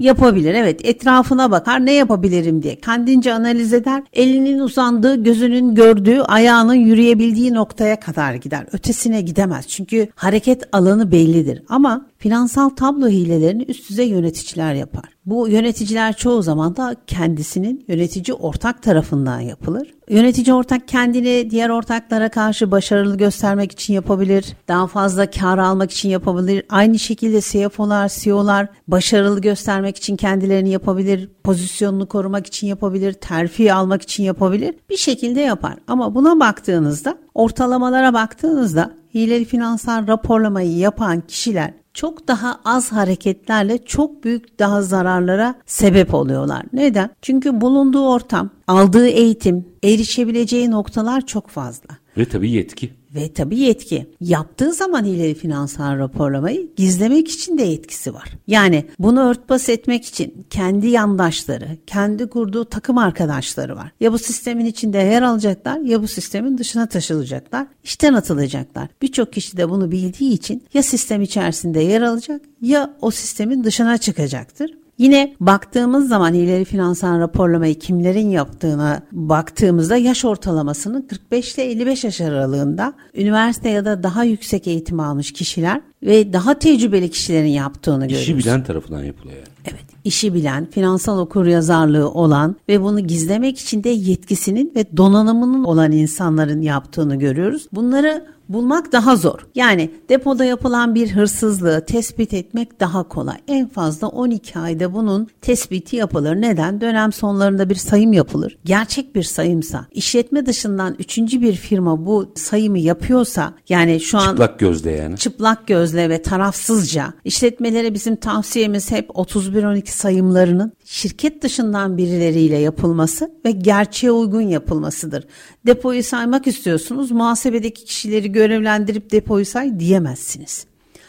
Yapabilir evet etrafına bakar ne yapabilirim diye. Kendince analiz eder. Elinin uzandığı, gözünün gördüğü, ayağının yürüyebildiği noktaya kadar gider. Ötesine gidemez. Çünkü hareket alanı bellidir. Ama finansal tablo hilelerini üst düzey yöneticiler yapar. Bu yöneticiler çoğu zaman da kendisinin yönetici ortak tarafından yapılır. Yönetici ortak kendini diğer ortaklara karşı başarılı göstermek için yapabilir. Daha fazla kar almak için yapabilir. Aynı şekilde CFO'lar, CEO'lar başarılı göstermek için kendilerini yapabilir. Pozisyonunu korumak için yapabilir. Terfi almak için yapabilir. Bir şekilde yapar. Ama buna baktığınızda ortalamalara baktığınızda hileli finansal raporlamayı yapan kişiler çok daha az hareketlerle çok büyük daha zararlara sebep oluyorlar. Neden? Çünkü bulunduğu ortam, aldığı eğitim, erişebileceği noktalar çok fazla. Ve tabii yetki. Ve tabii yetki. Yaptığı zaman hileli finansal raporlamayı gizlemek için de yetkisi var. Yani bunu örtbas etmek için kendi yandaşları, kendi kurduğu takım arkadaşları var. Ya bu sistemin içinde yer alacaklar ya bu sistemin dışına taşılacaklar. İşten atılacaklar. Birçok kişi de bunu bildiği için ya sistem içerisinde yer alacak ya o sistemin dışına çıkacaktır. Yine baktığımız zaman ileri finansal raporlamayı kimlerin yaptığına baktığımızda yaş ortalamasının 45 ile 55 yaş aralığında üniversite ya da daha yüksek eğitim almış kişiler ve daha tecrübeli kişilerin yaptığını görüyoruz. İşi bilen tarafından yapılıyor yani. Evet, işi bilen, finansal okur yazarlığı olan ve bunu gizlemek için de yetkisinin ve donanımının olan insanların yaptığını görüyoruz. Bunları bulmak daha zor. Yani depoda yapılan bir hırsızlığı tespit etmek daha kolay. En fazla 12 ayda bunun tespiti yapılır. Neden? Dönem sonlarında bir sayım yapılır. Gerçek bir sayımsa, işletme dışından üçüncü bir firma bu sayımı yapıyorsa, yani şu an çıplak gözle yani. Çıplak gözle ve tarafsızca işletmelere bizim tavsiyemiz hep 31-12 sayımlarının şirket dışından birileriyle yapılması ve gerçeğe uygun yapılmasıdır. Depoyu saymak istiyorsunuz, muhasebedeki kişileri görevlendirip depoyu say diyemezsiniz.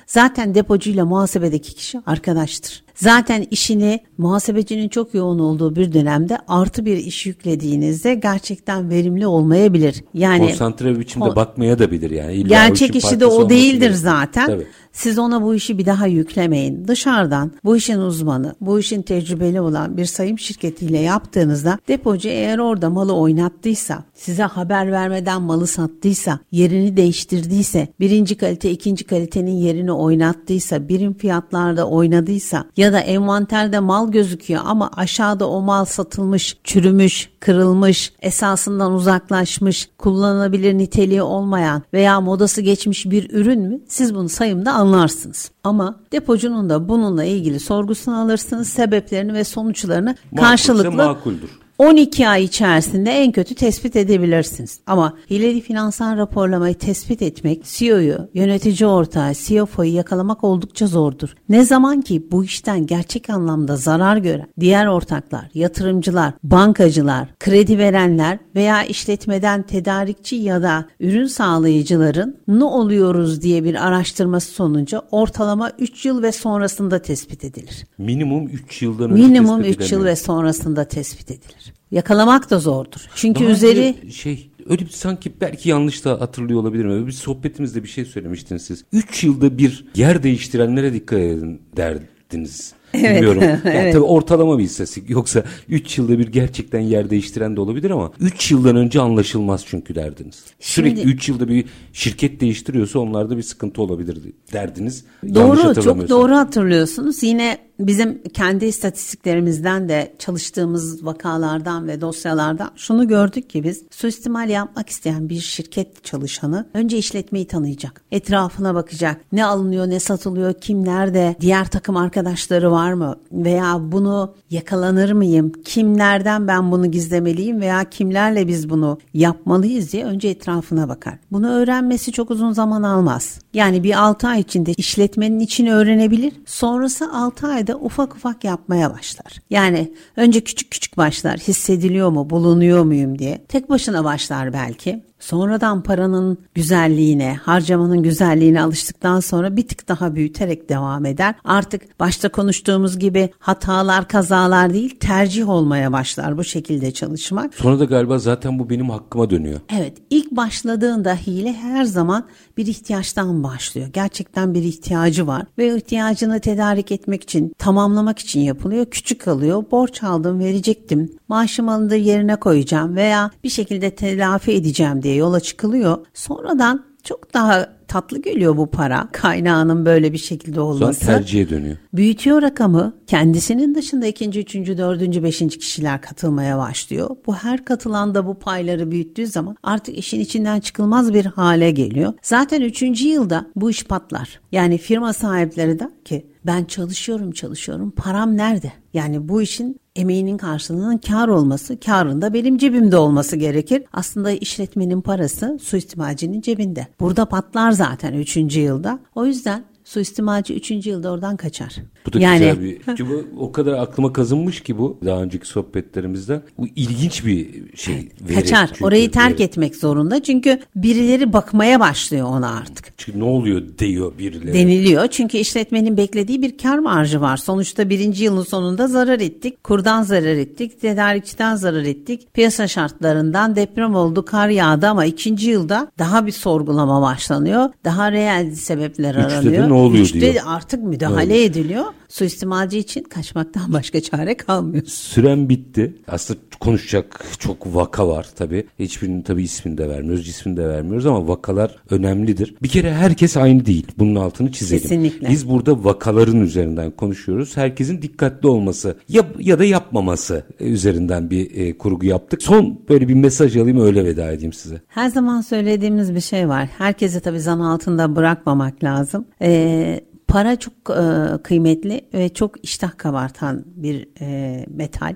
Zaten depocuyla muhasebedeki kişi arkadaştır. Zaten işini muhasebecinin çok yoğun olduğu bir dönemde artı bir iş yüklediğinizde gerçekten verimli olmayabilir. Yani konsantre bir biçimde o, bakmaya da bilir yani. İlla gerçek işi de o değildir zaten. Tabii. Siz ona bu işi bir daha yüklemeyin. Dışarıdan bu işin uzmanı, bu işin tecrübeli olan bir sayım şirketiyle yaptığınızda depocu eğer orada malı oynattıysa, size haber vermeden malı sattıysa, yerini değiştirdiyse, birinci kalite ikinci kalitenin yerini oynattıysa, birim fiyatlarda oynadıysa ya da envanterde mal gözüküyor ama aşağıda o mal satılmış, çürümüş, kırılmış, esasından uzaklaşmış, kullanılabilir niteliği olmayan veya modası geçmiş bir ürün mü? Siz bunu sayımda anlarsınız. Ama depocunun da bununla ilgili sorgusunu alırsınız, sebeplerini ve sonuçlarını Makulse karşılıklı makuldür. 12 ay içerisinde en kötü tespit edebilirsiniz. Ama hileli finansal raporlamayı tespit etmek CEO'yu, yönetici ortağı, CFO'yu yakalamak oldukça zordur. Ne zaman ki bu işten gerçek anlamda zarar gören diğer ortaklar, yatırımcılar, bankacılar, kredi verenler veya işletmeden tedarikçi ya da ürün sağlayıcıların ne oluyoruz diye bir araştırması sonucu ortalama 3 yıl ve sonrasında tespit edilir. Minimum 3 yıldan önce Minimum 3 yıl ve sonrasında tespit edilir. Yakalamak da zordur. Çünkü Daha üzeri şey öyle bir sanki belki yanlış da hatırlıyor olabilirim. Öyle bir sohbetimizde bir şey söylemiştiniz siz. 3 yılda bir yer değiştirenlere dikkat edin derdiniz. Evet. Bilmiyorum. Yani evet. Tabii ortalama bir istatistik. Yoksa 3 yılda bir gerçekten yer değiştiren de olabilir ama 3 yıldan önce anlaşılmaz çünkü derdiniz. Şimdi, Sürekli 3 yılda bir şirket değiştiriyorsa onlarda bir sıkıntı olabilir derdiniz. Doğru çok doğru hatırlıyorsunuz. Yine bizim kendi istatistiklerimizden de çalıştığımız vakalardan ve dosyalardan şunu gördük ki biz suistimal yapmak isteyen bir şirket çalışanı önce işletmeyi tanıyacak. Etrafına bakacak. Ne alınıyor, ne satılıyor, kim nerede, diğer takım arkadaşları var mı veya bunu yakalanır mıyım? Kimlerden ben bunu gizlemeliyim veya kimlerle biz bunu yapmalıyız diye önce etrafına bakar. Bunu öğrenmesi çok uzun zaman almaz. Yani bir 6 ay içinde işletmenin içini öğrenebilir. Sonrası 6 ayda ufak ufak yapmaya başlar. Yani önce küçük küçük başlar hissediliyor mu bulunuyor muyum diye. Tek başına başlar belki. Sonradan paranın güzelliğine, harcamanın güzelliğine alıştıktan sonra bir tık daha büyüterek devam eder. Artık başta konuştuğumuz gibi hatalar, kazalar değil, tercih olmaya başlar bu şekilde çalışmak. Sonra da galiba zaten bu benim hakkıma dönüyor. Evet, ilk başladığında hile her zaman bir ihtiyaçtan başlıyor. Gerçekten bir ihtiyacı var ve ihtiyacını tedarik etmek için, tamamlamak için yapılıyor. Küçük alıyor, borç aldım, verecektim. Maaşım alındı yerine koyacağım veya bir şekilde telafi edeceğim diye yola çıkılıyor. Sonradan çok daha tatlı geliyor bu para. Kaynağının böyle bir şekilde olması. Sonra tercihe dönüyor. Büyütüyor rakamı. Kendisinin dışında ikinci, üçüncü, dördüncü, beşinci kişiler katılmaya başlıyor. Bu her katılan da bu payları büyüttüğü zaman artık işin içinden çıkılmaz bir hale geliyor. Zaten üçüncü yılda bu iş patlar. Yani firma sahipleri der ki ben çalışıyorum çalışıyorum param nerede? Yani bu işin emeğinin karşılığının kar olması, karın da benim cebimde olması gerekir. Aslında işletmenin parası suistimalcinin cebinde. Burada patlar zaten 3. yılda. O yüzden suistimalci 3. yılda oradan kaçar. Bu da yani, güzel bir. Çünkü bu o kadar aklıma kazınmış ki bu daha önceki sohbetlerimizde. Bu ilginç bir şey. Kaçar. Çünkü, Orayı terk veri. etmek zorunda. Çünkü birileri bakmaya başlıyor ona artık. Çünkü ne oluyor diyor birileri. Deniliyor. Çünkü işletmenin beklediği bir kar marjı var. Sonuçta birinci yılın sonunda zarar ettik. Kurdan zarar ettik. Tedarikçiden zarar ettik. Piyasa şartlarından deprem oldu, kar yağdı ama ikinci yılda daha bir sorgulama başlanıyor. Daha reel sebepler Üçte aranıyor. Üçte ne oluyor Üçte diyor. artık müdahale evet. ediliyor suistimalci için kaçmaktan başka çare kalmıyor. Süren bitti. Aslında konuşacak çok vaka var tabii. Hiçbirinin tabii ismini de vermiyoruz, cismini de vermiyoruz ama vakalar önemlidir. Bir kere herkes aynı değil. Bunun altını çizelim. Kesinlikle. Biz burada vakaların üzerinden konuşuyoruz. Herkesin dikkatli olması ya, ya da yapmaması üzerinden bir e, kurgu yaptık. Son böyle bir mesaj alayım öyle veda edeyim size. Her zaman söylediğimiz bir şey var. Herkesi tabii zan altında bırakmamak lazım. Ee, Para çok e, kıymetli ve çok iştah kabartan bir e, metal.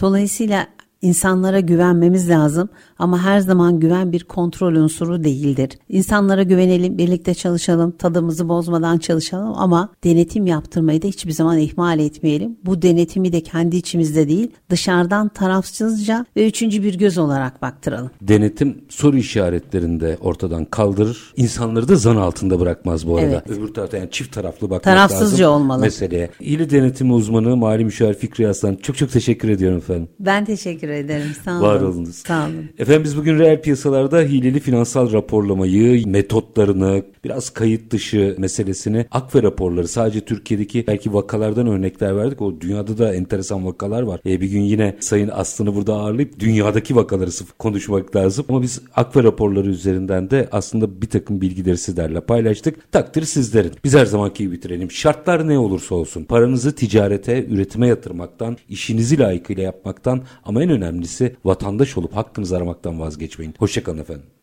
Dolayısıyla İnsanlara güvenmemiz lazım ama her zaman güven bir kontrol unsuru değildir. İnsanlara güvenelim, birlikte çalışalım, tadımızı bozmadan çalışalım ama denetim yaptırmayı da hiçbir zaman ihmal etmeyelim. Bu denetimi de kendi içimizde değil, dışarıdan tarafsızca ve üçüncü bir göz olarak baktıralım. Denetim soru işaretlerini de ortadan kaldırır. İnsanları da zan altında bırakmaz bu arada. Evet. Öbür tarafta yani çift taraflı bakmak Tarafsızca lazım olmalı. meseleye. İli denetimi uzmanı Mali Müşavir Fikri Aslan çok çok teşekkür ediyorum efendim. Ben teşekkür ederim. Sağ olun. Var olunuz. Sağ olun. Efendim biz bugün reel piyasalarda hileli finansal raporlamayı, metotlarını, biraz kayıt dışı meselesini, akve raporları sadece Türkiye'deki belki vakalardan örnekler verdik. O dünyada da enteresan vakalar var. E, bir gün yine Sayın Aslı'nı burada ağırlayıp dünyadaki vakaları konuşmak lazım. Ama biz akve raporları üzerinden de aslında bir takım bilgileri sizlerle paylaştık. Takdir sizlerin. Biz her zamanki gibi bitirelim. Şartlar ne olursa olsun paranızı ticarete, üretime yatırmaktan, işinizi layıkıyla yapmaktan ama en önemlisi vatandaş olup hakkınızı aramaktan vazgeçmeyin. Hoşçakalın efendim.